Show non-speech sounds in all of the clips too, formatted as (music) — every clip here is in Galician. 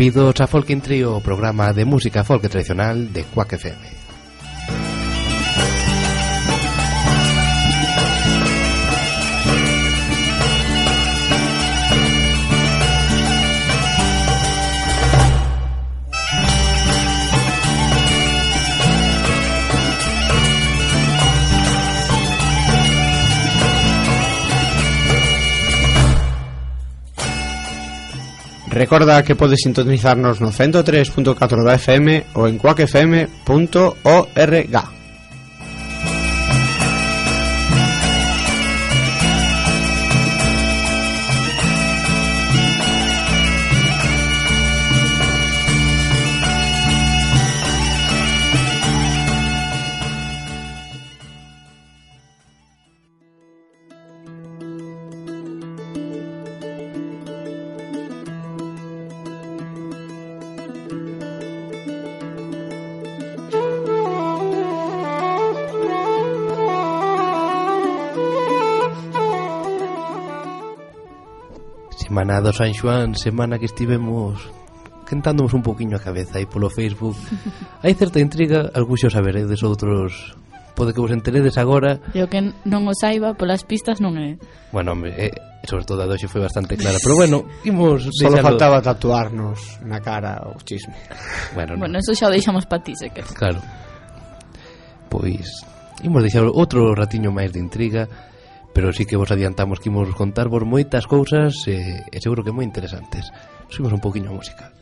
Benvidos a Folk in Trio, programa de música folk tradicional de Quack FM. Recorda que podes sintonizarnos no 103.4 da FM ou en cuacfm.org. Semana do San Xoán, semana que estivemos quentándonos un poquinho a cabeza aí polo Facebook. (laughs) Hai certa intriga, algúxos saberedes, outros pode que vos enteredes agora. E o que non o saiba polas pistas non é. Bueno, hombre, eh, sobre todo a doxe foi bastante clara, pero bueno, imos Solo deixalo... faltaba tatuarnos na cara o chisme. Bueno, no. bueno eso xa o deixamos pa ti, se que. Claro. Pois imos deixar outro ratiño máis de intriga pero sí que vos adiantamos que imos contarvos moitas cousas e, e seguro que moi interesantes. Subimos un poquinho a música.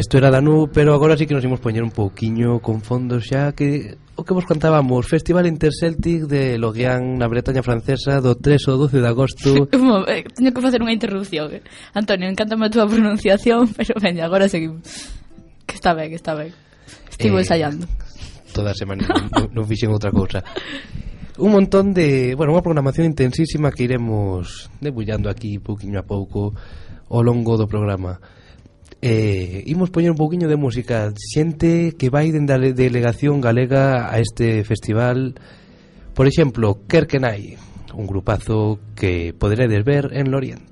Isto era Danú, pero agora sí que nos imos poñer un pouquiño con fondo xa que o que vos contábamos, Festival Interceltic de Loguian na Bretaña francesa do 3 ao 12 de agosto. (laughs) Eh, teño que facer unha interrupción. Eh? Antonio, encántame a túa pronunciación, (laughs) pero veña, agora seguimos. Que está ben, que está ben. Estivo eh, ensaiando. Toda a semana non, non fixen outra cousa. Un montón de, bueno, unha programación intensísima que iremos debullando aquí pouquiño a pouco ao longo do programa. Eh, imos poñer un pouquiño de música. Xente que vai dende a delegación galega a este festival. Por exemplo, Kerkenai Un grupazo que poderedes ver en Lorient.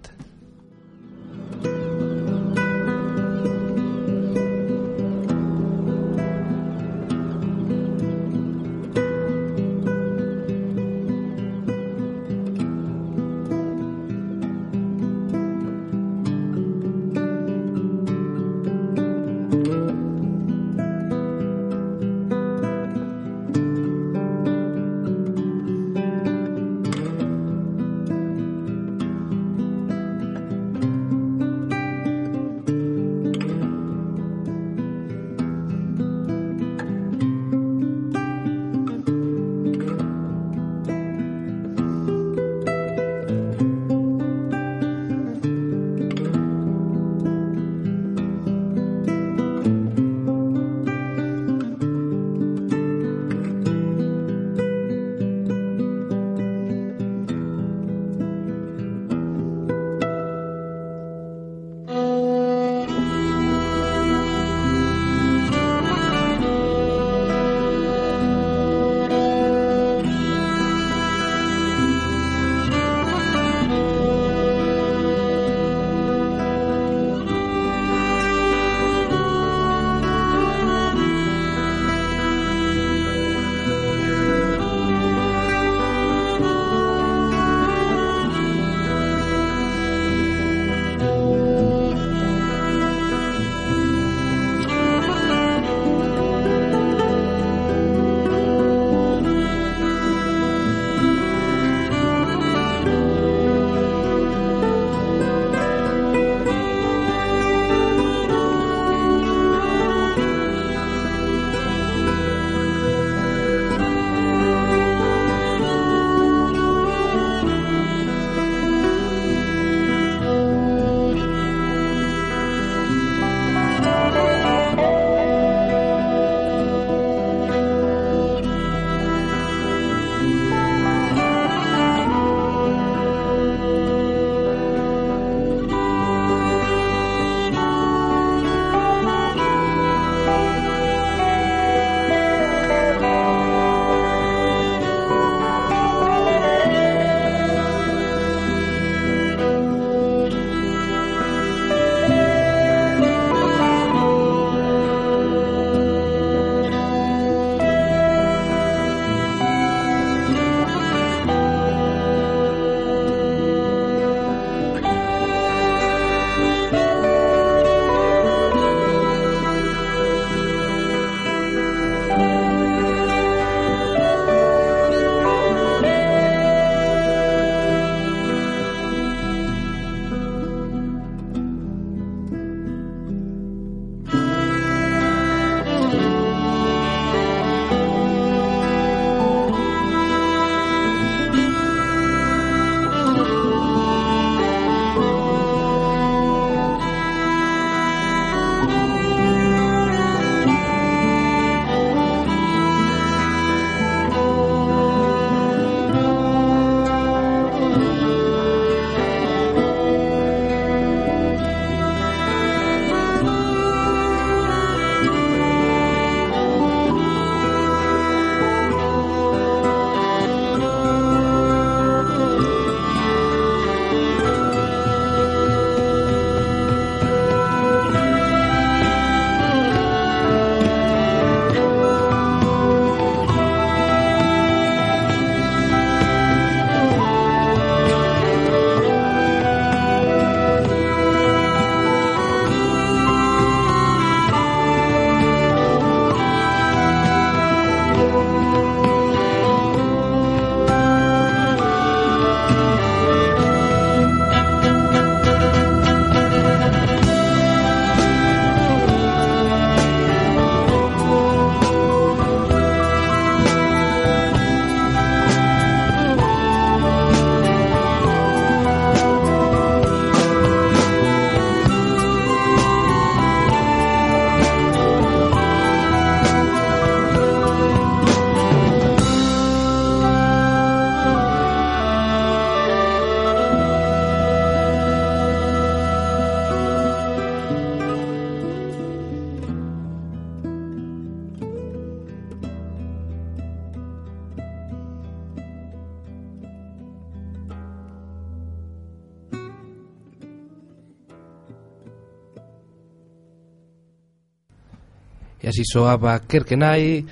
soaba Kerkenai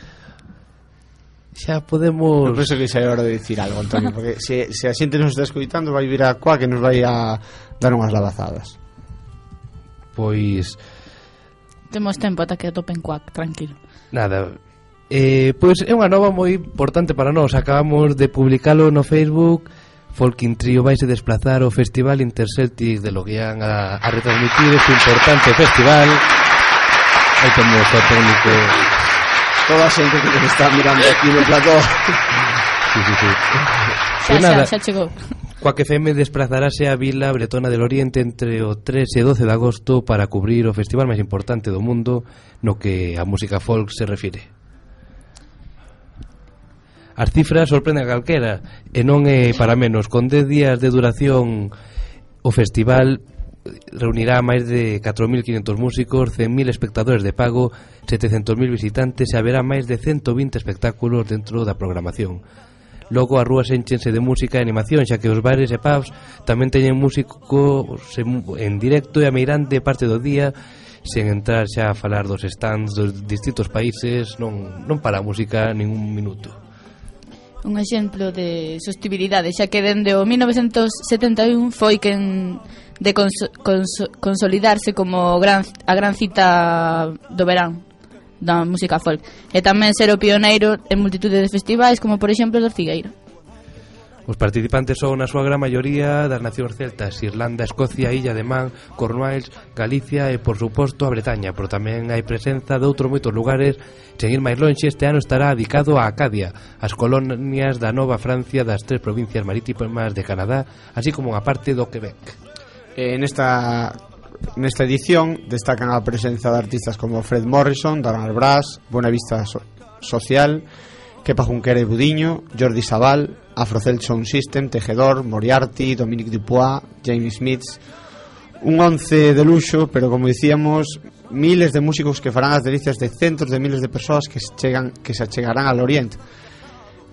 xa podemos... Eu penso que xa é hora de dicir algo, Antonio, porque se, se a xente nos está escoitando vai vir a coa que nos vai a dar unhas lavazadas. Pois... Temos tempo ata que atopen cuac, tranquilo. Nada, eh, pois é unha nova moi importante para nós. Acabamos de publicalo no Facebook Folkin Trio vai se desplazar ao Festival Interceltic de Loguián a, a retransmitir este importante festival. Hai tamén os católicos. Toda a xente que nos está mirando aquí no plató. sí, sí, sí. Xa, xa, nada, xa chegou. Coac FM desplazarase a Vila Bretona del Oriente entre o 3 e 12 de agosto para cubrir o festival máis importante do mundo no que a música folk se refire. As cifras sorprenden a calquera e non é para menos. Con 10 días de duración o festival reunirá máis de 4.500 músicos, 100.000 espectadores de pago, 700.000 visitantes e haberá máis de 120 espectáculos dentro da programación. Logo as rúas enchense de música e animación, xa que os bares e pubs tamén teñen músicos en directo e a meirante parte do día sen entrar xa a falar dos stands dos distintos países, non, non para a música ningún minuto un exemplo de sostibilidade, xa que dende o 1971 foi quen de cons cons consolidarse como gran, a gran cita do verán da música folk e tamén ser o pioneiro en multitude de festivais como por exemplo do Figueiro. Os participantes son na súa gran maioría das nacións celtas, Irlanda, Escocia, Illa de Man, Cornwalls, Galicia e, por suposto, a Bretaña, pero tamén hai presenza de outros moitos lugares. Sen ir máis lonxe, este ano estará dedicado a Acadia, as colonias da Nova Francia das tres provincias marítimas de Canadá, así como unha parte do Quebec. Eh, nesta nesta edición destacan a presenza de artistas como Fred Morrison, Donald Brass, Buena Vista so Social, Kepa Junquera e Budiño, Jordi Sabal, Afrocel Sound System, Tejedor, Moriarty, Dominic Dupois, James Smith, un once de luxo, pero como dicíamos, miles de músicos que farán as delicias de centros de miles de persoas que se chegan que se achegarán al Oriente.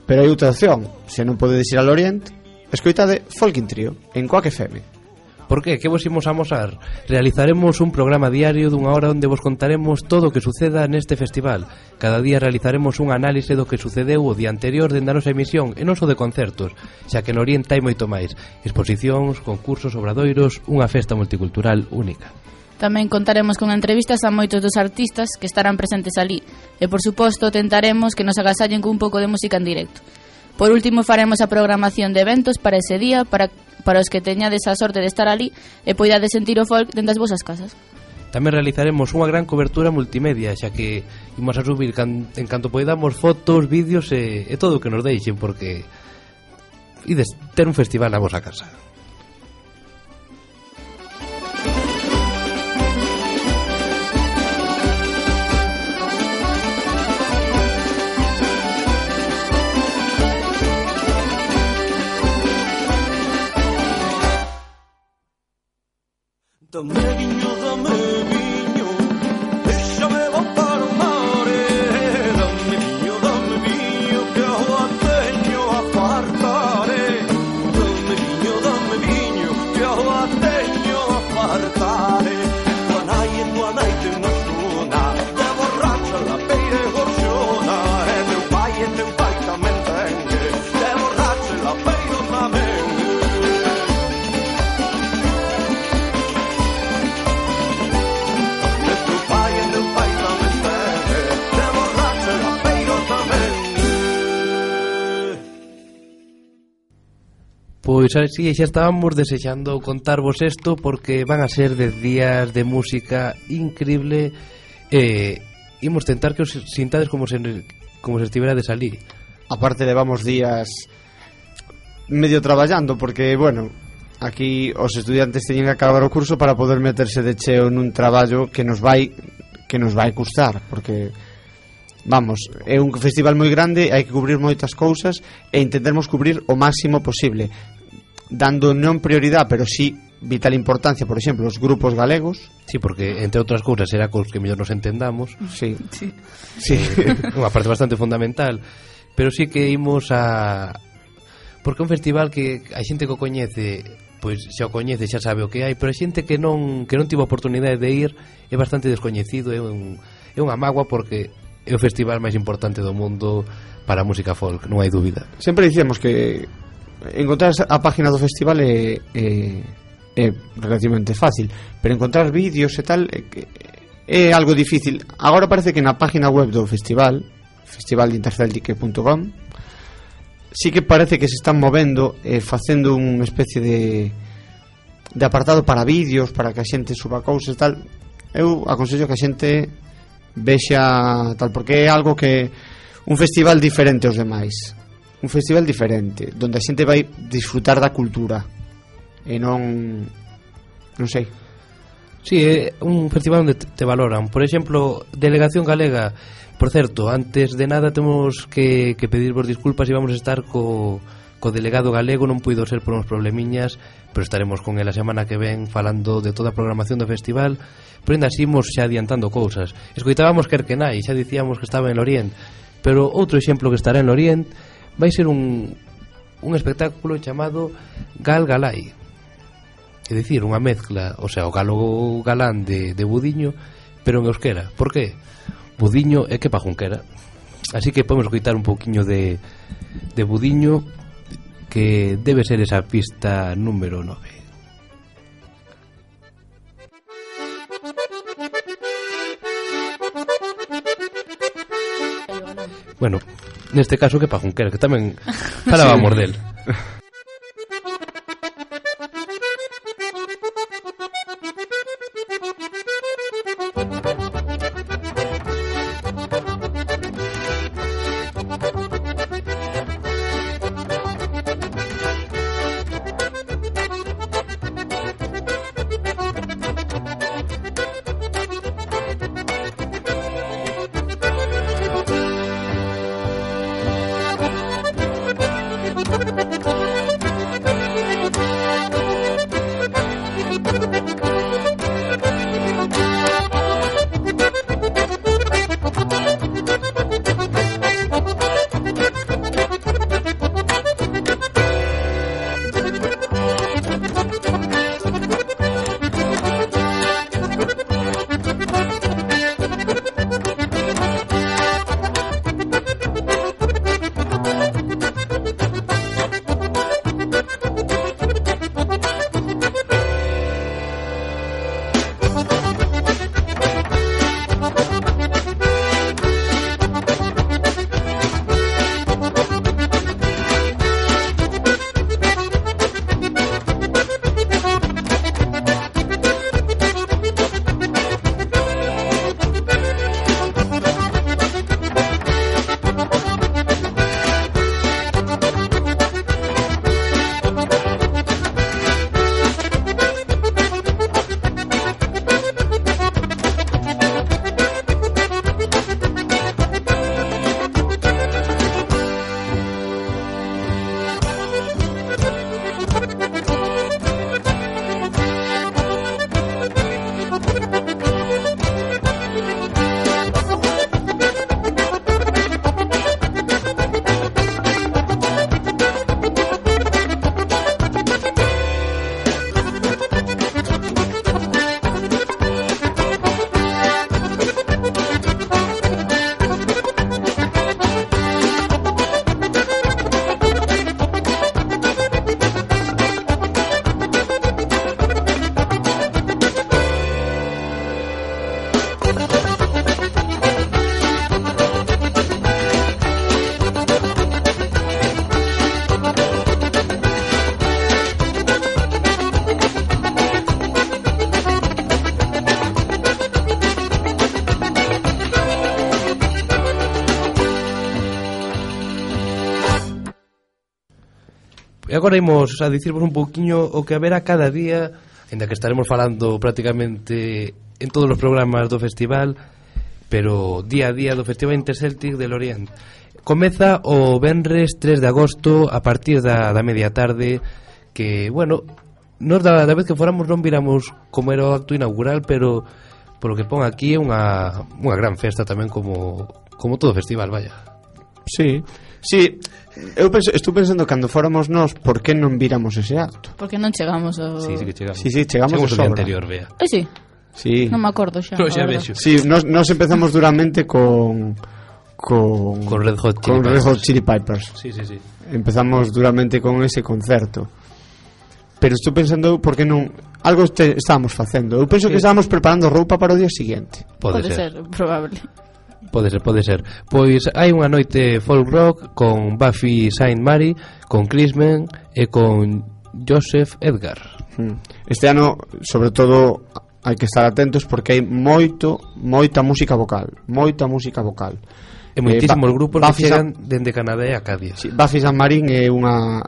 Pero hai outra opción, se non podedes ir al Oriente, escoitade Folkin Trio en Coaque FM. Por que? Que vos imos amosar? Realizaremos un programa diario dunha hora onde vos contaremos todo o que suceda neste festival. Cada día realizaremos un análise do que sucedeu o día anterior dende a nosa emisión e non só de concertos, xa que no Oriente hai moito máis. Exposicións, concursos, obradoiros, unha festa multicultural única. Tamén contaremos con entrevistas a moitos dos artistas que estarán presentes ali e, por suposto, tentaremos que nos agasallen con un pouco de música en directo. Por último, faremos a programación de eventos para ese día para para os que teñades a sorte de estar ali e poidades sentir o folk dentro das vosas casas. Tamén realizaremos unha gran cobertura multimedia, xa que imos a subir can, en canto poidamos fotos, vídeos e, e todo o que nos deixen, porque ides ter un festival na vosa casa. The living of Pois así xa estábamos desexando contarvos isto porque van a ser 10 días de música increíble e eh, imos tentar que os sintades como se, como se estivera de salir. Aparte levamos días medio traballando porque, bueno, aquí os estudiantes teñen que acabar o curso para poder meterse de cheo nun traballo que nos vai que nos vai custar porque Vamos, é un festival moi grande, hai que cubrir moitas cousas e intentarmos cubrir o máximo posible, dando non prioridade, pero sí vital importancia, por exemplo, os grupos galegos. Sí, porque entre outras cousas será cos que mellor nos entendamos. Sí. Sí. sí. (laughs) unha parte bastante fundamental, pero sí que imos a porque é un festival que a xente que o coñece pois xa o coñece, xa sabe o que hai, pero a xente que non que non tivo oportunidade de ir é bastante descoñecido, é un é unha magua porque é o festival máis importante do mundo para a música folk, non hai dúbida. Sempre dicíamos que encontrar a página do festival é, é, é relativamente fácil, pero encontrar vídeos e tal é, é algo difícil. Agora parece que na página web do festival, festivalinterceltic.com, sí que parece que se están movendo e eh, facendo unha especie de de apartado para vídeos, para que a xente suba cousas e tal. Eu aconsello que a xente vexa tal porque é algo que un festival diferente aos demais. Un festival diferente donde a xente vai disfrutar da cultura e non non sei. Si, sí, é un festival onde te valoran. Por exemplo, Delegación Galega. Por certo, antes de nada temos que, que pedirvos disculpas E vamos a estar co, co delegado galego non puido ser por uns problemiñas, pero estaremos con el a semana que ven falando de toda a programación do festival, pero ainda así xa adiantando cousas. Escoitábamos Kerkenai, xa dicíamos que estaba en Lorient, pero outro exemplo que estará en Lorient vai ser un, un espectáculo chamado Gal Galai. É dicir, unha mezcla, o sea, o galo galán de, de Budiño, pero en euskera. Por que? Budiño é que pa Junquera. Así que podemos coitar un pouquiño de, de Budiño que debe ser esa pista número 9. Bueno, neste caso que pa junquera, que tamén falábamos (laughs) del. (laughs) E agora imos a dicirvos un pouquiño o que haberá cada día, ainda que estaremos falando prácticamente en todos os programas do festival, pero día a día do Festival Interceltic del Oriente. Comeza o Benres 3 de agosto a partir da, da media tarde que, bueno, nos da, da vez que foramos non viramos como era o acto inaugural, pero polo que pon aquí é unha, unha gran festa tamén como, como todo festival, vaya. Sí, Sí, eu penso, estou pensando cando fóramos nós por que non viramos ese acto. Porque non chegamos ao Sí, sí que chegamos. Sí, sí, chegamos, chegamos ao día anterior, vea. Eh, sí. Sí. Non me acordo xa. Pero xa vexo. Sí, nós, nós empezamos duramente con con con Red Hot Chili, con Red Hot Chili Peppers. Sí, sí, sí. Empezamos duramente con ese concerto. Pero estou pensando por que non algo este, estábamos facendo. Eu penso sí. que estábamos preparando roupa para o día seguinte. Pode, Pode ser. ser, probable. Pode ser, pode ser. Pois hai unha noite folk rock con Buffy Saint Mary, con Crisman e con Joseph Edgar. Hmm. Este ano, sobre todo, hai que estar atentos porque hai moito, moita música vocal, moita música vocal. E moitísimos eh, grupos Buffy que chegan San... dende Canadá e a Cádiz. Sí, Buffy San Marín é unha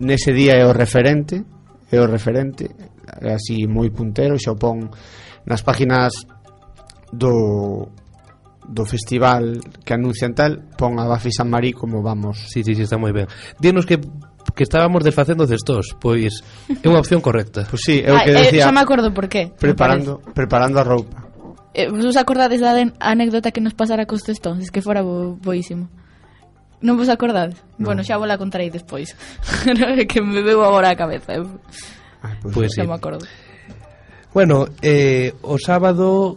nese día é o referente, é o referente, é así moi puntero, xa o pon nas páginas do do festival que anuncian tal pon a Bafi San Marí como vamos. Sí, sí, sí, está moi ben. Dinos que que estábamos desfacendo cestos Pois é unha opción correcta. Pois sí, é o ah, que ah, decía eh, Xa me acordo por qué Preparando, preparando a roupa. Eh, Vos acordades da anécdota que nos pasara cos cestóns? Es que fora bo, boísimo. Non vos acordades? No. Bueno, xa vos la contarei despois. (laughs) Que me veo agora a cabeza Ai, Pois, pois pues, pues sí. me acordo. Bueno, eh, o sábado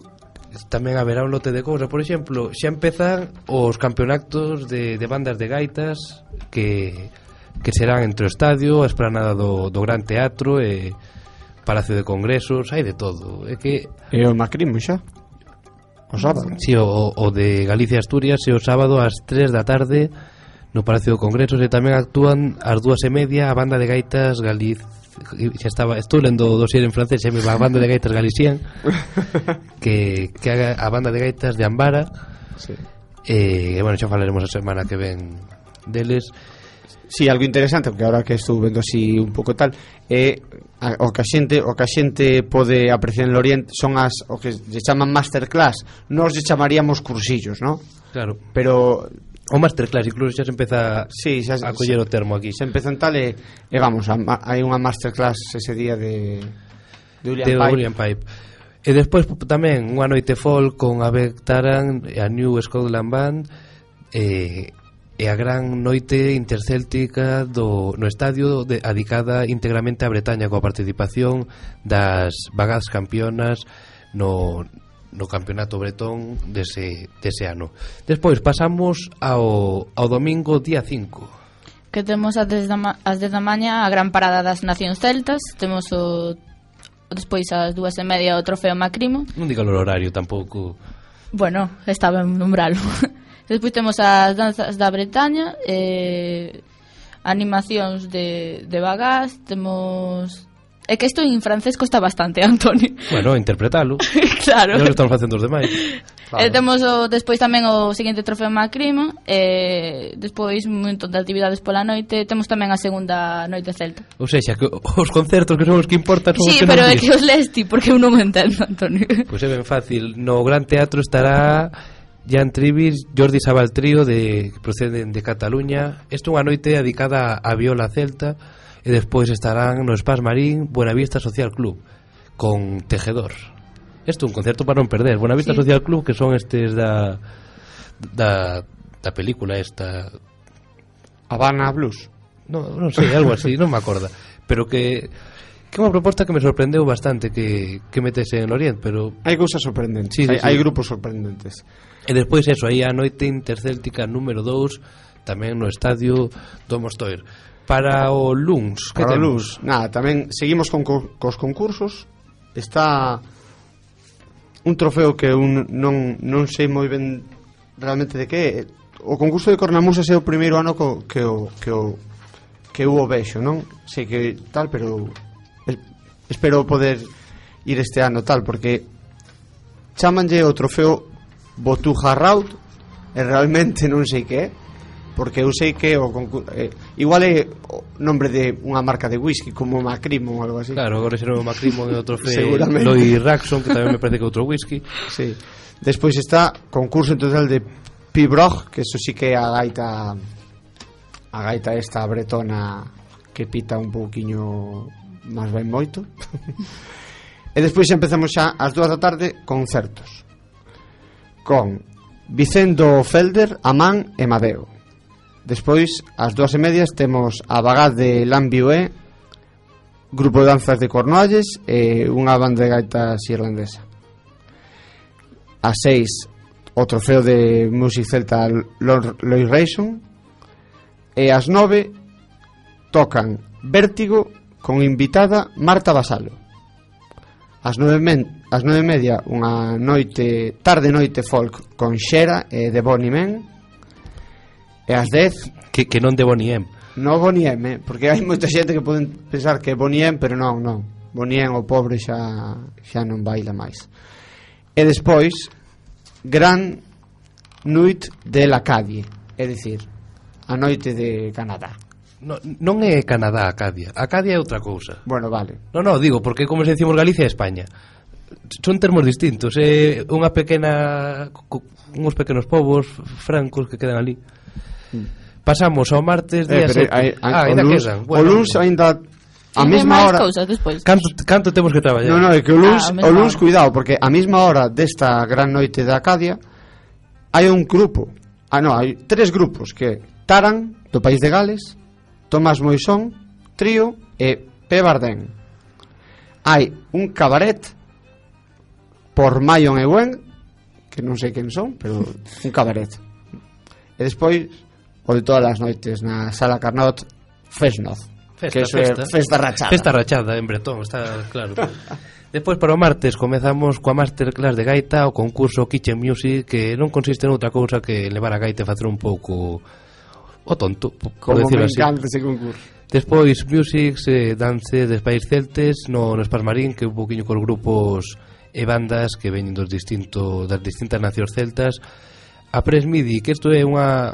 tamén haberá un lote de cousas Por exemplo, xa empezan os campeonatos de, de bandas de gaitas Que, que serán entre o estadio, a esplanada do, do Gran Teatro E Palacio de Congresos, hai de todo É que... E o Macrimo xa? O sábado? Si, o, o de Galicia Asturias e o sábado ás 3 da tarde no Palacio de Congresos e tamén actúan ás dúas e media a banda de gaitas Galiz xa estaba estou lendo o dosier en francés e me va a banda de gaitas galician (laughs) que, que haga a banda de gaitas de Ambara sí. e eh, bueno, xa falaremos a semana que ven deles Si, sí, algo interesante, porque agora que estou vendo así un pouco tal, é eh, o que a xente, o que a xente pode apreciar en Oriente son as o que se chaman masterclass. Nós lle chamaríamos cursillos, ¿no? Claro. Pero O masterclass incluso xa se empeza sí, xa, a coller o termo aquí. Se empezan tal e, e vamos, a, a, hai unha masterclass ese día de de William, de Pipe. William Pipe. E despois tamén unha noite folk con a Beck Taran e a New Scotland Band e, e a gran noite intercéltica do, no estadio de, adicada íntegramente a Bretaña coa participación das vagas campeonas no, no Campeonato Bretón dese, dese ano. Despois pasamos ao, ao domingo día 5. Que temos as 10 da, as 10 da maña a gran parada das Nacións Celtas, temos o despois ás dúas e media o trofeo Macrimo. Non diga o horario tampouco. Bueno, estaba en nombralo. (laughs) despois temos as danzas da Bretaña, eh, animacións de, de Bagás, temos É que isto en francés costa bastante, (laughs) Antonio. Bueno, interpretalo. (laughs) claro. Non están facendo os demais. Eh, claro. E temos o, despois tamén o seguinte trofeo Macrima, e eh, despois un montón de actividades pola noite, temos tamén a segunda noite celta. Ou seja, que os concertos que son os que importan son sí, os que pero é que os lesti, porque eu non o entendo, Antonio. (laughs) Pois pues é ben fácil, no Gran Teatro estará Jan Trivis, Jordi Sabal Trío de, que proceden de Cataluña. Isto é unha noite dedicada á viola celta e despois estarán no Espás Marín Buenavista Social Club con Tejedor. Isto é un concerto para non perder. Buenavista sí. Social Club que son estes da da, da película esta. Habana Blues. Non sei, algo así, non me acorda. Pero que que é unha proposta que me sorprendeu bastante que, que metese en Orient pero hai cousas sorprendentes sí, sí, hai, sí. hai grupos sorprendentes. E despois eso aí a noite intercéltica número 2 tamén no estadio do Mostoir Para o LUNS, que Para o LUNS, nada, tamén seguimos con co, cos concursos Está un trofeo que un, non, non sei moi ben realmente de que é. O concurso de Cornamusas é o primeiro ano co, que o, que o que eu o vexo, non? Sei que tal, pero espero poder ir este ano tal, porque chamanlle o trofeo Botuja Raut e realmente (laughs) non sei que é porque eu sei que o eh, igual é o nombre de unha marca de whisky como Macrimo ou algo así. Claro, agora será o Macrimo e outro (laughs) fe Loi Raxon, que tamén me parece que outro whisky. Sí. Despois está concurso en total de Pibrog, que eso sí que é a gaita a gaita esta bretona que pita un pouquiño máis ben moito. (laughs) e despois empezamos xa ás dúas da tarde concertos con Vicendo Felder, Amán e Madeo Despois, ás dúas e medias, temos a vagá de Lambiué, grupo de danzas de Cornualles e unha banda de gaitas irlandesa. A seis, o trofeo de Music Celta Lloyd Rayson. E ás nove, tocan Vértigo con invitada Marta Basalo. Ás nove, men, ás nove media, unha noite, tarde noite folk con Xera e de Bonnie Men E ás 10 que, que non de Boniem No Boniem, eh? porque hai moita xente que poden pensar que é Boniem Pero non, non. Boniem o pobre xa, xa non baila máis. E despois Gran Nuit de la Cadie É dicir, a noite de Canadá. No, non é Canadá Acadia Acadia é outra cousa. Bueno, vale. No, no, digo, porque como se decimos Galicia e España Son termos distintos É eh? unha pequena Uns pequenos povos francos que quedan ali Pasamos ao martes eh, día eh, pero, 7. Hai, ah, ainda quedan. Bueno, o luns ainda A mesma hora cousas despois. Canto, canto temos que traballar? No, no, é que o ah, luns, ah, o luns cuidado, porque a mesma hora desta gran noite da Acadia hai un grupo, ah, no, hai tres grupos que Taran, do País de Gales, Tomás Moisón, Trío e P. Bardén. Hai un cabaret por Mayon e Gwen, que non sei quen son, pero un cabaret. E despois o de todas as noites na Sala Carnot Fesnoz Festa, que festa. é festa rachada. Festa rachada en Bretón, está claro. Despois para o martes comezamos coa masterclass de gaita, o concurso Kitchen Music, que non consiste en outra cousa que levar a gaita e facer un pouco o tonto, por Como decirlo así. Como me encanta ese concurso. Despois Music, eh, dance de país Celtes, no, no Esparmarín, que un poquinho cos grupos e bandas que veñen dos distinto, das distintas nacións celtas. A Press Midi, que isto é unha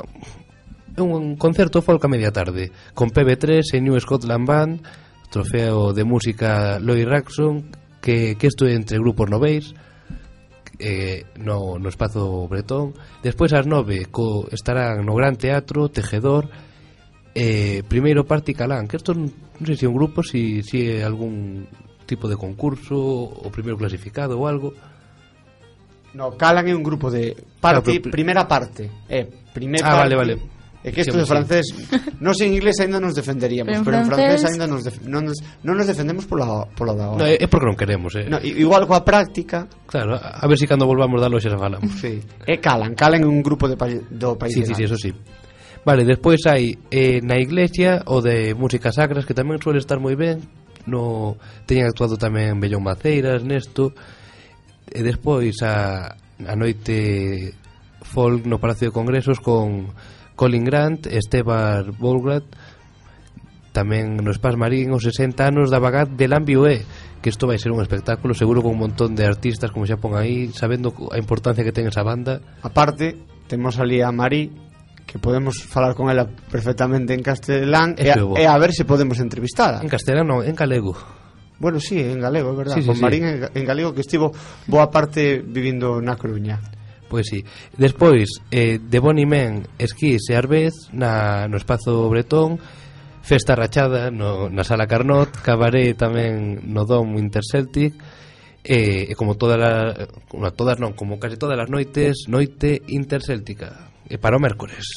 un concerto folk a media tarde con PB3 e New Scotland Band trofeo de música Lloyd Raxon que, que esto entre grupos noveis eh, no, no espazo bretón despois ás nove co, estarán no Gran Teatro Tejedor eh, primeiro parte Calán que isto non sei se é un grupo se si, si é algún tipo de concurso o primeiro clasificado ou algo No, Calan é un grupo de parte, claro, pero, primeira parte. Eh, primeira ah, parte, vale, vale. É que isto de francés, nós (laughs) en inglés aínda nos defenderíamos, pero en, pero en francés, francés aínda nos non nos non nos defendemos pola pola da hora. No, é porque non queremos, eh. No, igual coa práctica. Claro, a ver se si cando volvamos da loxa falamos. Sí. E calan, calan un grupo de pa, do país. Sí, sí, sí, eso sí. Vale, despois hai eh, na iglesia o de músicas sacras que tamén suele estar moi ben. No teñen actuado tamén Bellón Maceiras nesto. E despois a a noite folk no Palacio de Congresos con Colin Grant, Esteban Bolgrad, tamén no Spas Marín os 60 anos da Bagat de Lambiué que isto vai ser un espectáculo seguro con un montón de artistas como xa pon aí sabendo a importancia que ten esa banda. Aparte temos ali a Mari que podemos falar con ela perfectamente en castelán e, a, e a ver se podemos entrevistada. en castelán non, en galego. Bueno, sí, en galego, é verdad sí, sí, con Marín en, en galego que estivo boa parte vivindo na Coruña. Pois sí. Despois, eh, de Bonnie Men, esquís e Arbez, na, no Espazo Bretón, Festa Rachada no, na Sala Carnot, Cabaré tamén no Dom Interceltic, e, e como todas la, como todas non, como casi todas as noites, noite intercéltica, e para o mércores.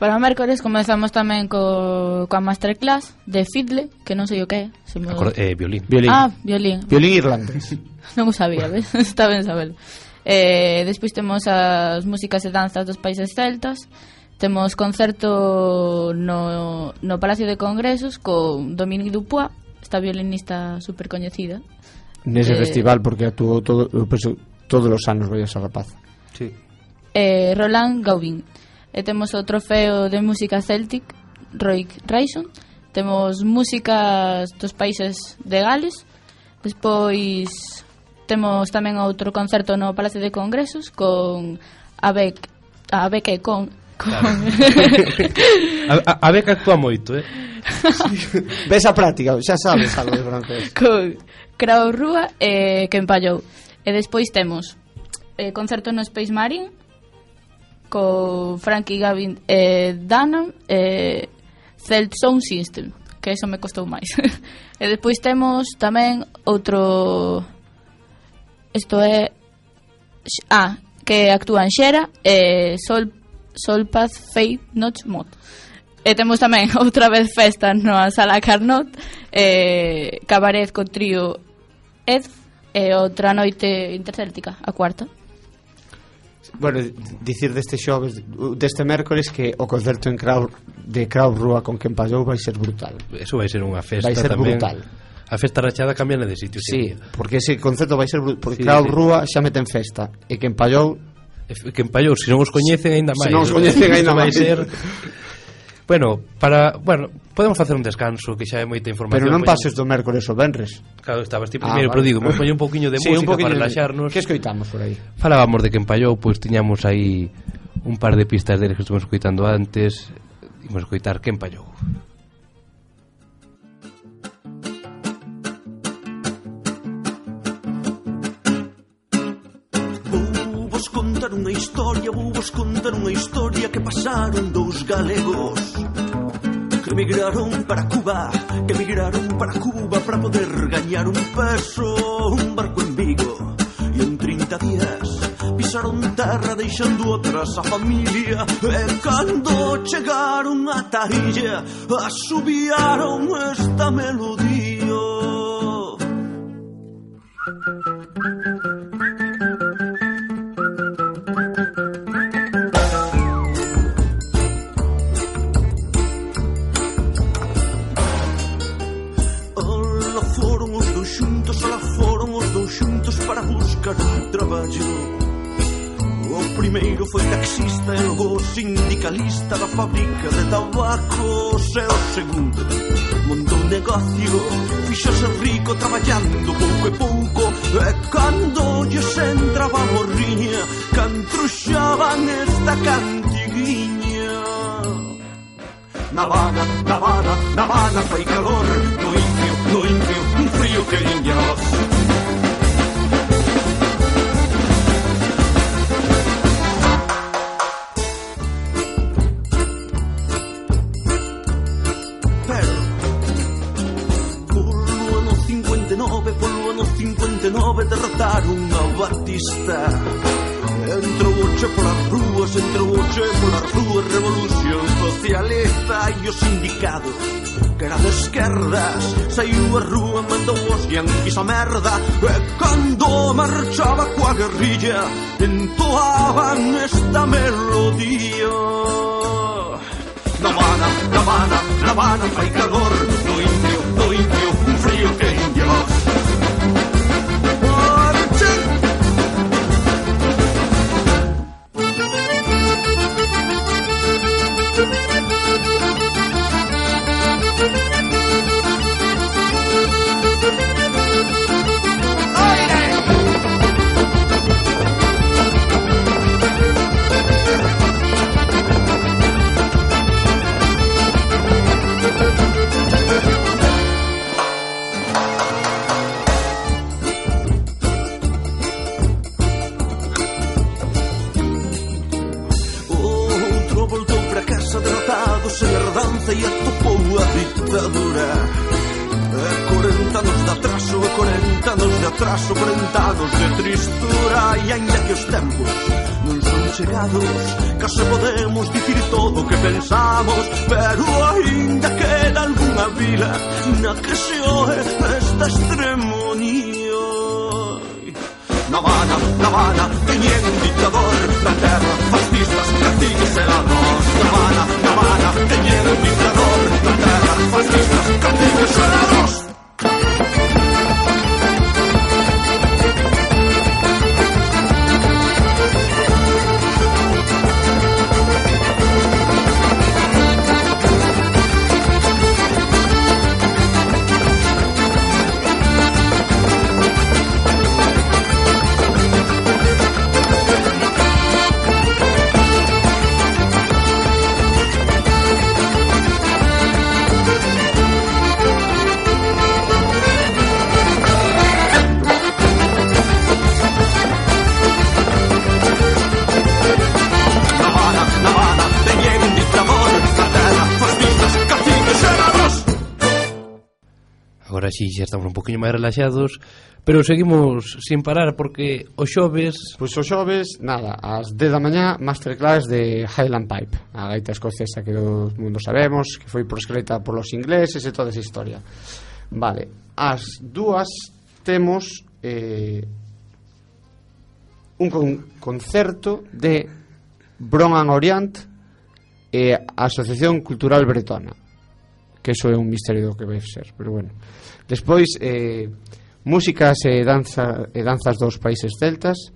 Para o mércores comezamos tamén co, coa masterclass de Fiddle, que non sei o que é. Se me... Acord, eh, violín. violín. Ah, violín. Violín irlandés. (laughs) non o sabía, (laughs) ves? Está ben saberlo. Eh, despois temos as músicas e danzas dos países celtas, temos concerto no, no Palacio de Congresos con Dominique Dupois, esta violinista super coñecida. Nese eh, festival porque actuou todo, eu penso, todos os anos vai esa rapaz. Sí. Eh, Roland Gaubin. E temos o trofeo de música Celtic Roy Rison Temos músicas dos países de Gales. Despois Temos tamén outro concerto no Palacio de Congresos con a Bec, a Bec e con Con... Claro. (laughs) a, a, a beca actúa moito, eh? Sí. Ves a práctica, xa sabes algo de francés. (laughs) Con Crao Rúa e Quen Pallou. E despois temos eh, concerto no Space Marine co Frankie Gavin eh, Danon e eh, Celt Sound System, que eso me costou máis. (laughs) e despois temos tamén outro isto é A, ah, que actúan Xera e eh, Sol, Sol Paz Fei Notch Mot. E temos tamén (laughs) outra vez festa na Sala Carnot, eh, cabaret co trío Ed e outra noite intercéltica, a cuarta. Bueno, dicir deste xoves deste mércores que o concerto en Crau, de Crau Rúa con quen pasou vai ser brutal. Eso vai ser unha festa tamén. Vai ser tamén. brutal a festa rachada cambian de sitio. Sí, porque ese concepto vai ser porque sí, claro, sí. rúa xa meten festa e que empallou e que en Pallou, se non os coñecen aínda máis. Se non os coñecen aínda máis. Ser... Bueno, para, bueno, podemos facer un descanso que xa é moita información. Pero non pases do mércores ou venres. Claro, estabas ti ah, primeiro, ah, vale. pero digo, vamos poñer un poquiño de sí, música poquinho para relaxarnos. Que escoitamos por aí? Falábamos de que en Pallou pois pues, tiñamos aí un par de pistas deles que estuvemos escoitando antes. Imos escoitar que en Pallou. historia Vou vos contar unha historia que pasaron dous galegos Que emigraron para Cuba Que emigraron para Cuba para poder gañar un peso Un barco en Vigo E en 30 días pisaron terra deixando atrás a familia E cando chegaron a Tarilla Asubiaron esta melodía Thank you. Para buscar un traballo. O primeiro foi taxista logo sindicalista da fábrica de tabacos e o segundo montou un negocio, fixose rico traballando pouco e pouco. E cando lles entraba a morriña cantruxaban esta cantiguiña Na Habana, na Habana, na fai calor. No incio, no incio, un frío que niños marchaba coa guerrilla Entoaban esta melodía. Na Habana, na Habana, na Habana fai calor che si ore questa stremonia. Navana, Navana, e niente di lavoro, la terra, fascista, cattivi se la xa estamos un poquinho máis relaxados Pero seguimos sin parar porque o xoves... Pois pues o xoves, nada, ás 10 da mañá Masterclass de Highland Pipe A gaita escocesa que todo mundo sabemos Que foi proscrita por los ingleses e toda esa historia Vale, ás dúas temos eh, un con concerto de Bronan Orient e eh, a Asociación Cultural Bretona que eso é un misterio do que vai ser, pero bueno. Despois, eh, músicas e, danza, e danzas dos países celtas,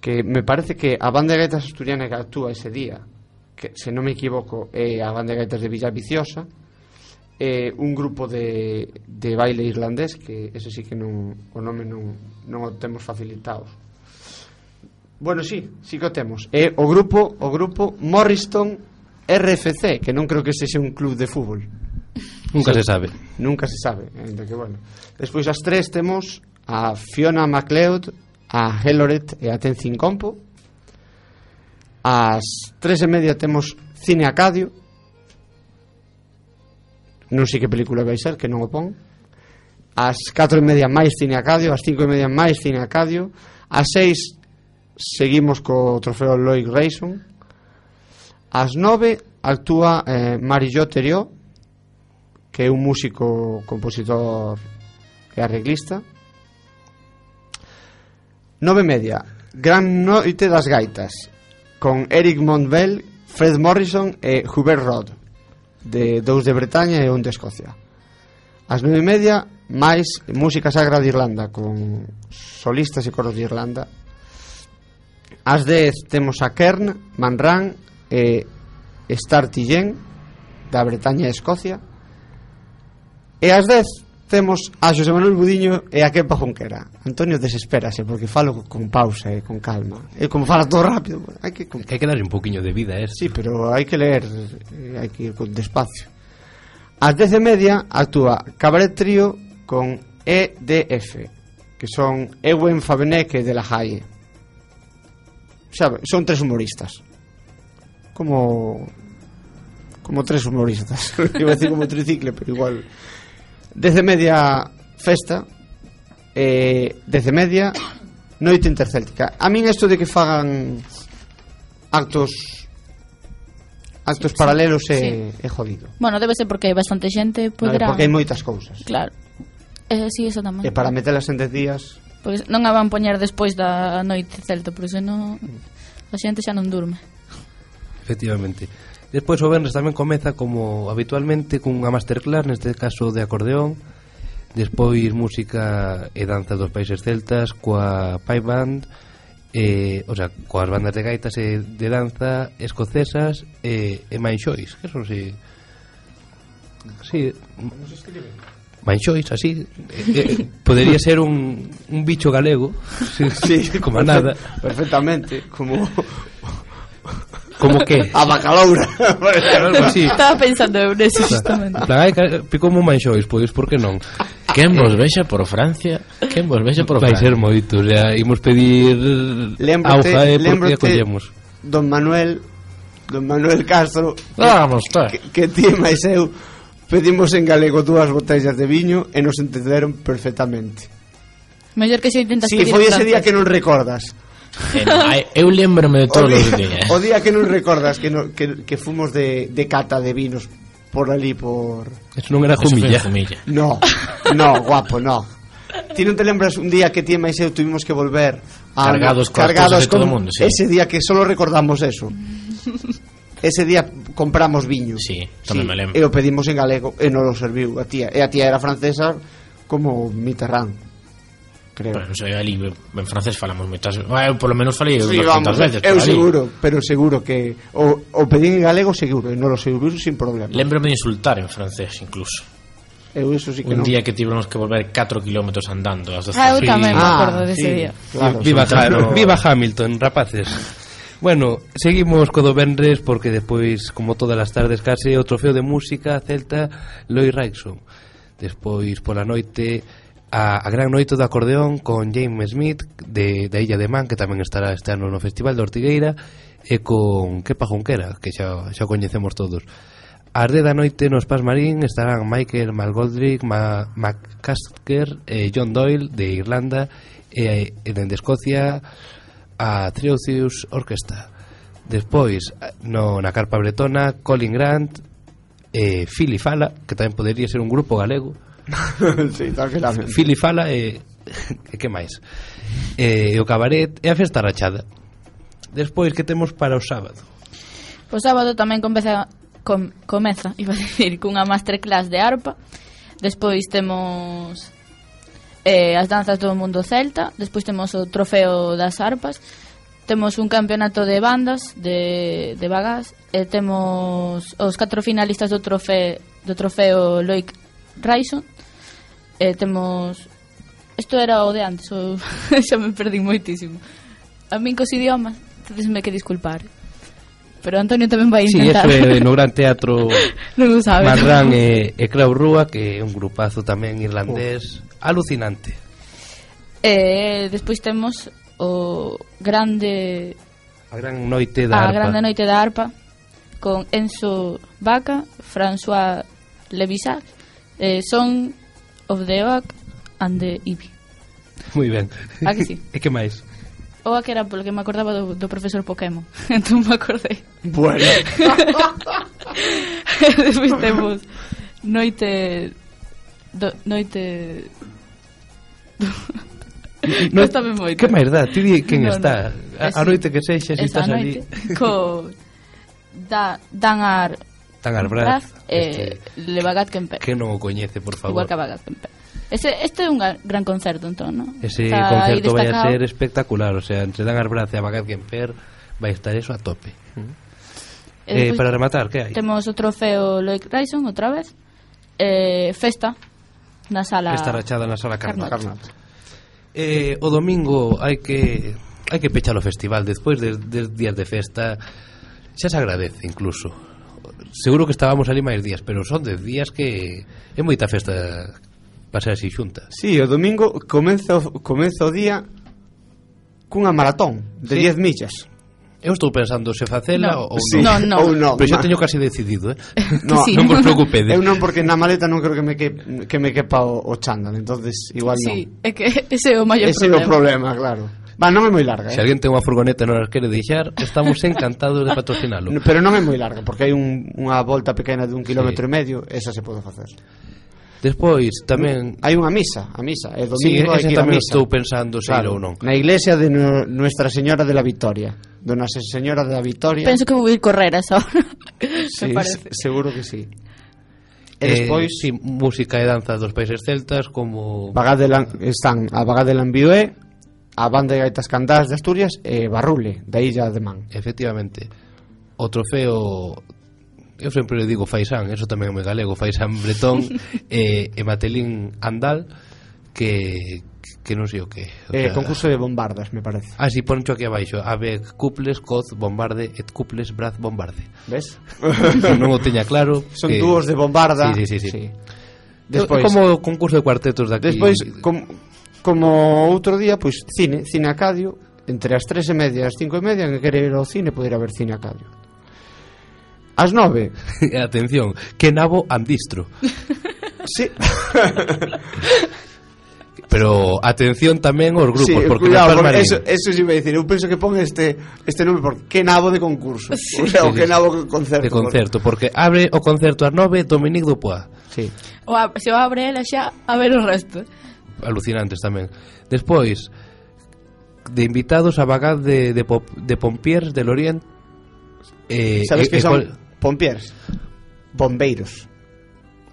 que me parece que a banda de gaitas asturiana que actúa ese día, que se non me equivoco, é a banda de gaitas de Villa Viciosa eh, un grupo de, de baile irlandés, que ese sí que non, o nome non, non o temos facilitados. Bueno, sí, sí que o temos. É o grupo, o grupo Morriston RFC, que non creo que sexa un club de fútbol. Nunca se sabe. Nunca se sabe. De que, bueno. Despois as tres temos a Fiona MacLeod, a Heloret e a Tenzin Compo. As tres e media temos Cine Acadio. Non sei que película vai ser, que non o pon. As 4 e media máis Cine Acadio, as 5 e media máis Cine Acadio. As 6 seguimos co trofeo Loic Rayson. As 9 actúa eh, Marillo Terió que é un músico, compositor e arreglista. Nove media, Gran Noite das Gaitas, con Eric Montbell, Fred Morrison e Hubert Rod, de dous de Bretaña e un de Escocia. As nove media, máis música sagra de Irlanda, con solistas e coros de Irlanda. As dez temos a Kern, Manran e Startillen, da Bretaña e Escocia. E ás 10 temos a Xosé Manuel Budiño e a Kepa Junquera Antonio desespérase porque falo con pausa e con calma. E como fala todo rápido, hai que con... hai que darlle un poquinho de vida, eh. Sí, pero hai que ler, eh, hai que ir con despacio. Ás 10 e media actúa Cabaret Trío con EDF, que son Ewen Fabeneque de la Jaie. Sabe, son tres humoristas. Como como tres humoristas. (laughs) Iba a decir como tricicle, pero igual Desde media festa eh, Desde media Noite intercéltica A min isto de que fagan Actos actos sí, paralelos sí. é, é jodido. Bueno, debe ser porque hai bastante xente, poderá... vale, porque hai moitas cousas. Claro. Eh, sí, eso tamén. E para metelas en 10 días... Porque non a van poñer despois da noite celta, por iso non... Mm. A xente xa non durme. Efectivamente. Despois o Benres tamén comeza como habitualmente cunha masterclass, neste caso de acordeón, despois música e danza dos países celtas coa Pai Band, eh, o sea, coas bandas de gaitas e de danza escocesas e, e manxois, que son si... Si... Manxois, así. Eh, eh, Podería ser un, un bicho galego. Sí, sí, (laughs) Como nada. Perfectamente Como Como que? A bacaloura. sí. Estaba pensando eu nese justamente. Plan, picoume un manxois, pois por que non? Quen eh, vos vexa por Francia? Quen vos vexa por Francia? Vai ser moito, o sea, imos pedir auja e eh, por que acollemos Don Manuel, Don Manuel Castro. Ah, vamos, tá. Que, que ti máis eu pedimos en galego dúas botellas de viño e nos entenderon perfectamente. Mellor que se intentas sí, pedir foi ese día que non recordas. Eh, no, eu lembrome de todo o, días. Eh. O día que non recordas que, no, que, que fomos de, de cata de vinos por ali por... Eso non era Jumilla. Jumilla. No, no, guapo, no. Ti non te lembras un día que ti e máis eu tuvimos que volver a, cargados, con cargados con, todo mundo, sí. ese día que solo recordamos eso. Ese día compramos viño. Sí, tamén sí, me lembro. E o pedimos en galego e non lo serviu a tía. E a tía era francesa como Mitterrand creo. Pero, sei, ali, en francés falamos moitas, bueno, ah, por lo menos falei sí, vamos, veces. Eu seguro, pero seguro que o, o pedín en galego seguro, e non o seguro sin problema. Lembrome de insultar en francés incluso. Eu eso sí que un no. día que tivemos que volver 4 km andando as ah, Eu tamén me ah, acordo dese sí, día. Claro, viva, claro. viva Hamilton, rapaces. Bueno, seguimos co do Benres porque despois, como todas as tardes case, o trofeo de música celta Loi Raixon. Despois pola noite a, a gran noite do acordeón con James Smith de, da Illa de Man que tamén estará este ano no Festival de Ortigueira e con Kepa Junquera que xa, xa coñecemos todos As de da noite nos Paz Marín estarán Michael Malgoldrick, Ma, McCasker e John Doyle de Irlanda e, e dende Escocia a Triocius Orquesta. Despois, no, na Carpa Bretona, Colin Grant e Philly Fala, que tamén podería ser un grupo galego, (laughs) sí, tranquilamente. Filifala e... e que máis? E, o cabaret e a festa rachada. Despois, que temos para o sábado? O sábado tamén comeza, com, comeza iba a dicir, cunha masterclass de arpa. Despois temos eh, as danzas do mundo celta. Despois temos o trofeo das arpas temos un campeonato de bandas de, de bagas. e temos os catro finalistas do trofeo do trofeo Loic Raison E temos... Isto era o de antes, o... (laughs) xa me perdi moitísimo. A min cos idiomas, entonces me que disculpar. Pero Antonio tamén vai intentar. Sí, isto é no Gran Teatro (laughs) non o sabe, Marrán no. e, e Crau Rúa, que é un grupazo tamén irlandés oh. alucinante. E despois temos o grande... A gran noite da a arpa. A grande noite da arpa, con Enzo Vaca, François Levisac. Eh, son of the Oak and the Ivy. Moi ben. A que sí? e que máis? O que era polo que me acordaba do, do profesor Pokémon. (laughs) entón me acordei. Bueno. (laughs) Despois temos noite... Do, noite... no, Costame moito. Que máis dá? Ti di quen no, está. No. A, a noite que sexa, se estás ali. Co... (laughs) Da, dan ar Tan Arbraz, eh, este, e Levagat Kemper. Que non o coñece, por favor. Igual que Vagat Kemper. Ese, este é un gran concerto, entón, non? Ese o sea, concerto vai a ser espectacular, o sea, entre Dan Arbraz e Bagat Kemper vai estar eso a tope. Mm. Eh, eh, para rematar, que hai? Temos o trofeo Loic Ryson outra vez. Eh, festa na sala Festa rachada na sala Carnot. Carnot. Eh, o domingo hai que hai que pechar o festival despois de, de días de festa xa se agradece incluso seguro que estábamos ali máis días, pero son 10 días que é moita festa pasar así xunta. Sí, o domingo comeza o, comeza o día cunha maratón de 10 sí. millas. Eu estou pensando se facela no. ou non. Sí. No, no. Ou non. Pero xa teño casi decidido, eh. (laughs) no, sí. non vos preocupedes. Eu non porque na maleta non creo que me que, que me quepa o, o chándal, entonces igual sí, non. Sí, é que ese é o maior problema. Ese é o problema, claro. Va, non é moi larga. Se eh? alguén ten unha furgoneta e non as quere deixar, estamos encantados de patrocinalo. No, pero non é moi larga, porque hai un, unha volta pequena de un kilómetro sí. e medio, esa se pode facer. Despois tamén hai unha misa, a misa, é domingo sí, hai que ir a misa. estou pensando se claro, ir ou non. Na iglesia de no, Nuestra Señora de la Victoria. Dona Señora de la Victoria. Penso que vou ir correr a esa hora. (laughs) sí, se, seguro que sí. E despois eh, sí, música e danza dos países celtas como Bagá de Lan, están a Bagá de Lambiué, a banda de gaitas cantadas de Asturias e Barrule, da Illa de Man. Efectivamente. O trofeo eu sempre digo Faisán, eso tamén é moi galego, Faisán Bretón (laughs) e, eh, e Matelín Andal que que non sei o que. O eh, sea, concurso de bombardas, me parece. Ah, si, sí, poncho aquí abaixo. Ave, cuples, coz, bombarde, et cuples, braz, bombarde. Ves? (laughs) non o teña claro. Son que... dúos de bombarda. Sí, sí, sí. sí. Despois, como o concurso de cuartetos daqui. Despois, como como outro día, pois cine, cine Acadio, entre as tres e media e as cinco e media, que quere ir ao cine, poder haber cine Acadio. As nove. (laughs) Eh, atención, que nabo andistro. (laughs) sí. (laughs) Pero atención tamén aos grupos sí, porque cuidado, porque eso, eso sí me dicir, eu penso que pon este este nome porque que nabo de concurso, sí. o sea, sí, o que nabo de concerto. De concerto, porque, porque abre o concerto ás 9 Dominique Dupois. Sí. O a, se o abre ela xa a ver o resto alucinantes tamén. Despois, de invitados a vagar de, de, pop, de pompiers del Oriente. Eh, Sabes eh, que eh, son pompiers? Bombeiros.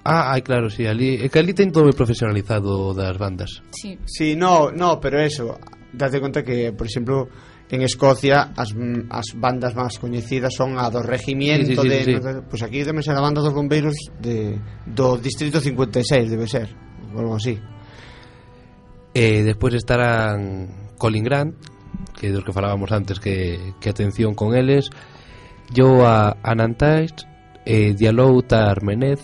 Ah, ai, claro, sí, ali, é que ali ten todo moi profesionalizado das bandas. Sí. Sí, no, no, pero eso, date conta que, por exemplo, en Escocia as, as bandas máis coñecidas son a do regimiento sí, sí, sí, de, sí. Pois pues aquí tamén ser a banda dos bombeiros de, do distrito 56, debe ser, ou algo así. E despois estarán Colin Grant, que dos que falábamos antes que, que atención con eles, Joa Anantais, eh, Dialouta Armenez,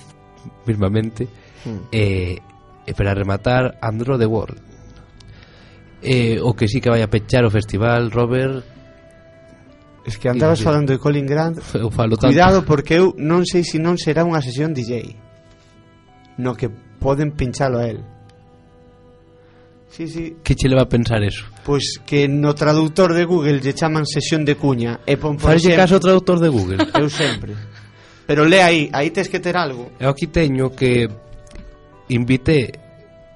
mismamente, mm. eh, e para rematar Andro the World. Eh, o que sí que vai a pechar o festival, Robert, Es que andabas falando de Colin Grant (laughs) eu falo tanto. Cuidado porque eu non sei se non será unha sesión DJ No que poden pinchalo a él Sí, sí. Que che leva a pensar eso? Pois pues que no traductor de Google lle chaman sesión de cuña e pon por Farlle caso ao traductor de Google. Eu sempre. Pero le aí, aí tes que ter algo. Eu aquí teño que invité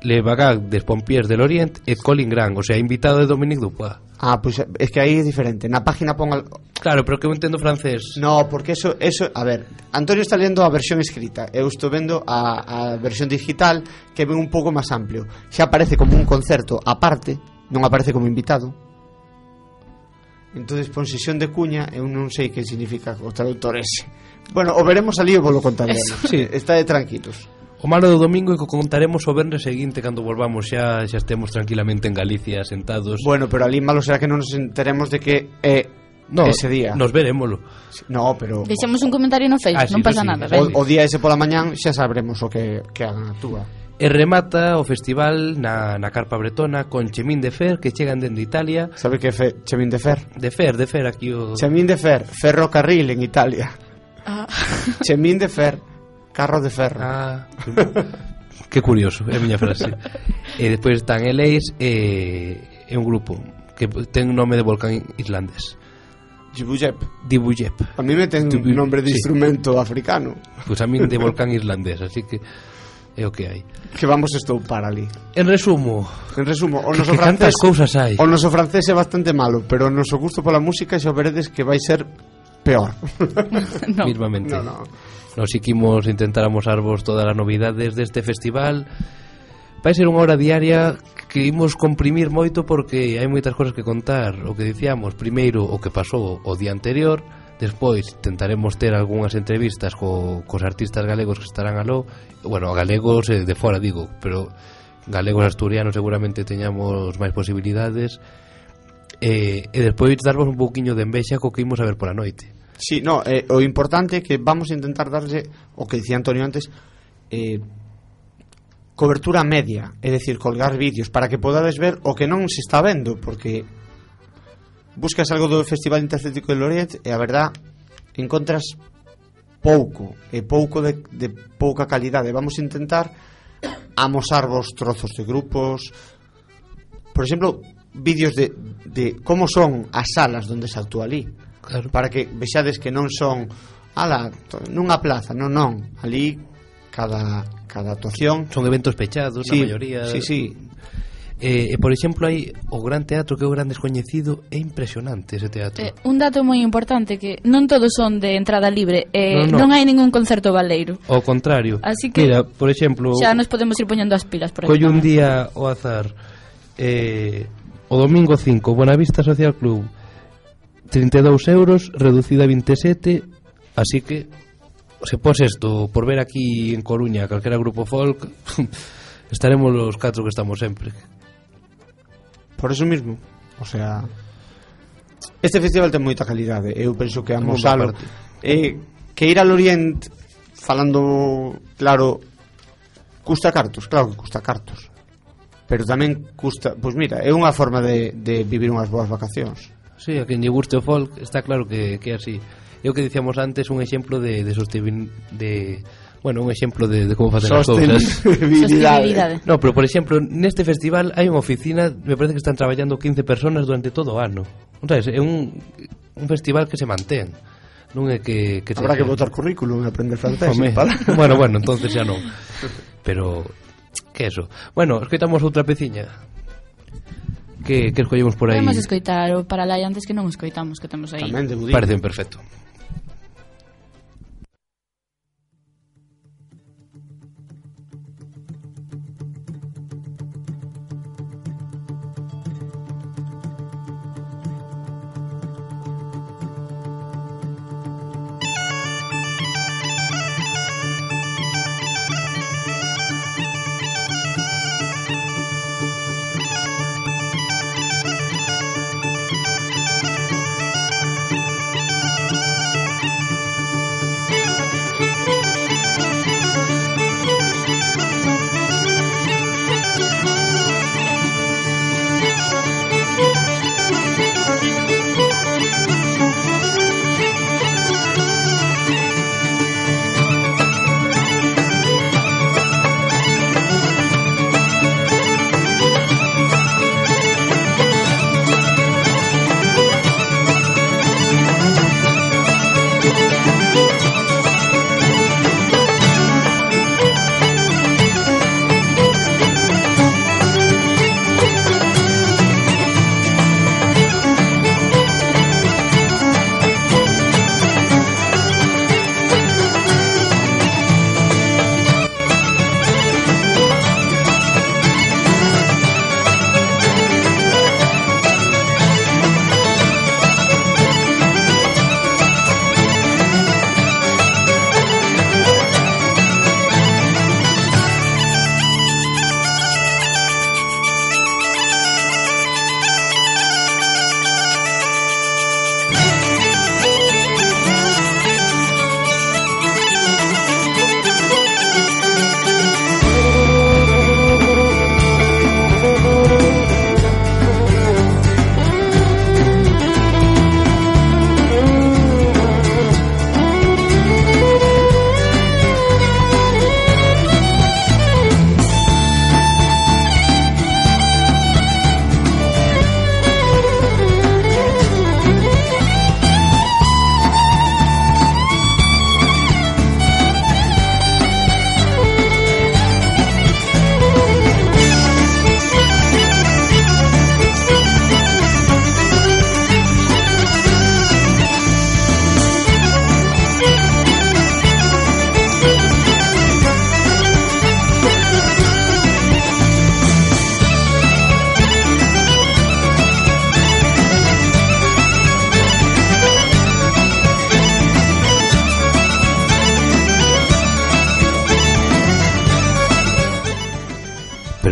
Le Bagag de Pompiers del Orient e Colin Grant, o sea, invitado de Dominique Dupois. Ah, pois pues es que aí é diferente. Na página pon al... Claro, pero que eu entendo francés. No, porque eso eso, a ver, Antonio está lendo a versión escrita. Eu estou vendo a a versión digital que ven un pouco máis amplio. Xa aparece como un concerto aparte, non aparece como invitado. Entonces, pon sesión de cuña, eu non sei que significa o traductor ese. Bueno, o veremos ali e volo contaremos. Sí. Está de tranquilos. O malo do domingo é que contaremos o verne seguinte cando volvamos xa xa estemos tranquilamente en Galicia sentados. Bueno, pero ali malo será que non nos enteremos de que é eh, no, ese día. Nos verémoslo. No, pero Deixamos un comentario no Facebook, ah, sí, non pasa sí, nada, sí. O, o día ese pola mañán xa sabremos o que que hagan a túa. E remata o festival na, na Carpa Bretona con Chemín de Fer que chegan dende Italia. Sabe que é fe, Chemín de Fer? De Fer, de Fer aquí o Chemín de Fer, ferrocarril en Italia. Ah. Chemín de Fer Carro de ferro. Ah. (laughs) que curioso, é a miña frase. e despois están Eleis e eh, é un grupo que ten nome de volcán islandés. Dibujep. Dibujep. A mí me ten Dibu... nombre de sí. instrumento africano. Pois pues a mí de volcán irlandés, así que é o que hai. Que vamos estoupar ali. En resumo, en resumo, o noso que, que francés cousas hai. O noso francés é bastante malo, pero o noso gusto pola música xa veredes que vai ser peor. (laughs) no. Mismamente. No, no. Nos iquimos intentar amosarvos todas as novidades deste festival. Vai ser unha hora diaria que imos comprimir moito porque hai moitas cosas que contar. O que dicíamos, primeiro o que pasou o día anterior Despois tentaremos ter algunhas entrevistas co, cos artistas galegos que estarán aló. Bueno, galegos eh, de fora digo, pero galegos asturianos seguramente teñamos máis posibilidades. Eh, e despois darvos un pouquiño de envexa co que imos a ver pola noite. Sí, no, eh, o importante é que vamos a intentar darlle o que dicía Antonio antes eh, cobertura media, é dicir, colgar vídeos para que podades ver o que non se está vendo, porque buscas algo do Festival Intercético de Loret e a verdad encontras pouco, e pouco de, de pouca calidade. Vamos intentar amosar vos trozos de grupos, por exemplo, vídeos de, de como son as salas onde se actúa ali claro. para que vexades que non son ala, nunha plaza, non, non. Ali cada, cada actuación. Son eventos pechados, sí, a maioría. sí, sí. Eh, e, por exemplo, hai o Gran Teatro que é o gran descoñecido É impresionante ese teatro. Eh, Un dato moi importante que non todos son de entrada libre eh, no, no. Non hai ningún concerto baleiro. Ao contrario. Así que, Mira, por exemplo Xa nos podemos ir poñendo as pilas por Colle un día o azar eh, O domingo 5, Buenavista Social Club 32 euros, reducida a 27, así que se pos esto por ver aquí en Coruña calquera grupo folk, (laughs) estaremos los catro que estamos sempre. Por eso mismo, o sea, este festival ten moita calidade, eu penso que amosalo. Eh, que ir al Orient falando claro custa cartos, claro que custa cartos. Pero tamén custa, pois mira, é unha forma de, de vivir unhas boas vacacións. Sí, a quen lle guste o folk, está claro que, que é así. É o que dicíamos antes, un exemplo de, de, sostenibil, de bueno, un exemplo de, de como facer as cousas. Sostenibilidade. No, pero por exemplo, neste festival hai unha oficina, me parece que están traballando 15 personas durante todo o ano. Non sabes, é un, un festival que se mantén. Non é que, que Habrá que botar currículum e aprender francés. Home. Para... (laughs) Bueno, bueno, entonces ya non. Pero, que eso. Bueno, escoitamos outra peciña que, que escollemos por aí? Podemos escoitar o Paralai antes que non escoitamos que temos aí. Tamén, Parece perfecto.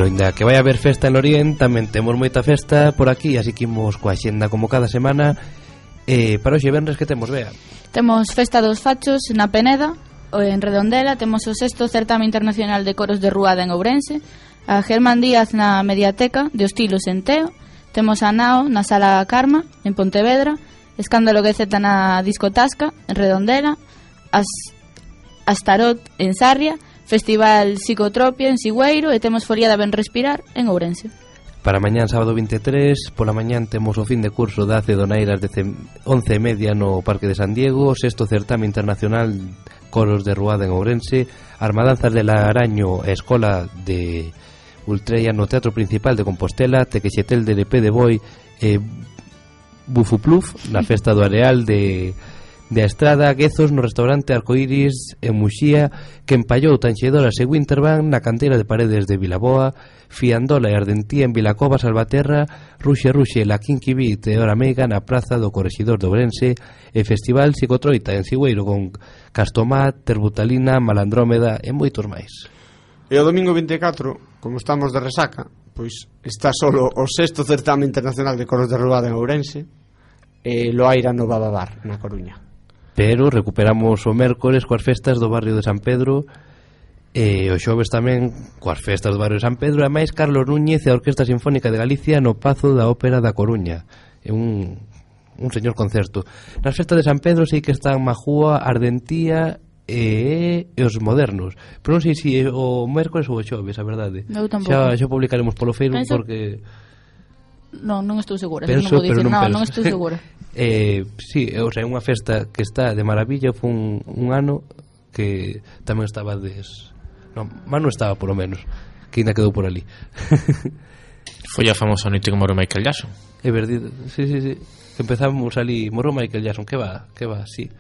pero ainda que vai haber festa en Lorien tamén temos moita festa por aquí así que imos coa xenda como cada semana. Eh, para hoxe venres que temos, vea Temos Festa dos Fachos na Peneda en Redondela temos o sexto certame internacional de coros de Ruada en Ourense a Germán Díaz na Mediateca de Hostilos en Teo temos a Nao na Sala Karma en Pontevedra Escándalo que zeta na Discotasca en Redondela as Astarot en Sarria Festival Psicotropia en Sigüeiro e temos Foliada Ben Respirar en Ourense. Para mañán sábado 23, pola mañán temos o fin de curso da Cedoneiras de 11 e media no Parque de San Diego, o sexto certame internacional Coros de Ruada en Ourense, Armadanzas de Laraño e Escola de Ultreia no Teatro Principal de Compostela, Tequexetel de Lepé de Boi e Bufupluf na (laughs) Festa do Areal de de Estrada a Guezos no restaurante Arcoiris en Muxía, que empallou Tanxedoras e Winterbank na canteira de paredes de Vilaboa, Fiandola e Ardentía en Vilacova, Salvaterra, Ruxe Ruxe la Kinky Beat e Hora Mega na Praza do Corregidor de Ourense e Festival Psicotroita en Sigüeiro con Castomá, Terbutalina, Malandrómeda e moitos máis. E o domingo 24, como estamos de resaca, pois está solo o sexto certame internacional de coros de robada en Ourense, e Loaira no Bababar, na Coruña. Pero recuperamos o mércores coas festas do barrio de San Pedro E o xoves tamén coas festas do barrio de San Pedro E máis Carlos Núñez e a Orquesta Sinfónica de Galicia no Pazo da Ópera da Coruña. É un, un señor concerto. Nas festas de San Pedro sei que están Majúa, Ardentía e, e os modernos. Pero non sei se o mércores ou o xoves, a verdade. Xa, xa publicaremos polo Facebook Penso... porque Non, non estou segura, penso, non vou dicir, non, penso. non estou (laughs) segura. eh, sí, eh, o sea, é unha festa que está de maravilla, foi un, un ano que tamén estaba des... Non, Manu estaba, polo menos, que ainda quedou por ali. (laughs) foi a famosa noite que morreu Michael Jackson. É verdade, sí, sí, sí. Empezamos ali, morreu Michael Jackson, que va, que va, sí.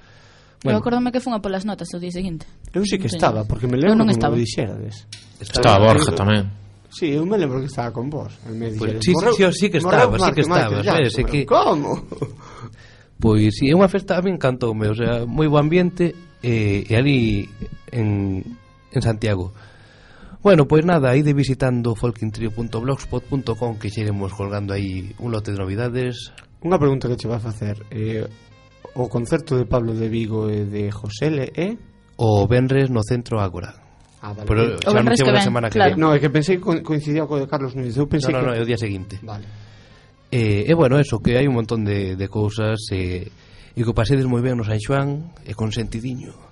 Bueno. Eu acordome que fun a polas notas o día seguinte. Eu sí que estaba, porque me lembro non como estaba. me dixerades. Estaba, estaba Borja tamén. Sí, eu me lembro que estaba con vos me dixeres, pues, sí, morreu, sí, sí que estaba, sí que estaba Espérese eh, que... Como? Pois sí, é unha festa a mí encantoume, o sea, moi bo ambiente eh, e ali en, en Santiago. Bueno, pois nada, ide visitando folkintrio.blogspot.com que xeremos colgando aí un lote de novidades. Unha pregunta que che vas a facer, eh, o concerto de Pablo de Vigo e de José Le, eh? O Benres no Centro Ágora. Ah, vale. Pero xa anunciamos a semana que claro. No, é que pensei que coincidía co de Carlos Núñez. Eu pensei no, no, no, que... é o día seguinte. Vale. Eh, e, eh, eh, bueno, eso, que hai un montón de, de cousas eh, e que o pasedes moi ben no San Xoán e consentidiño.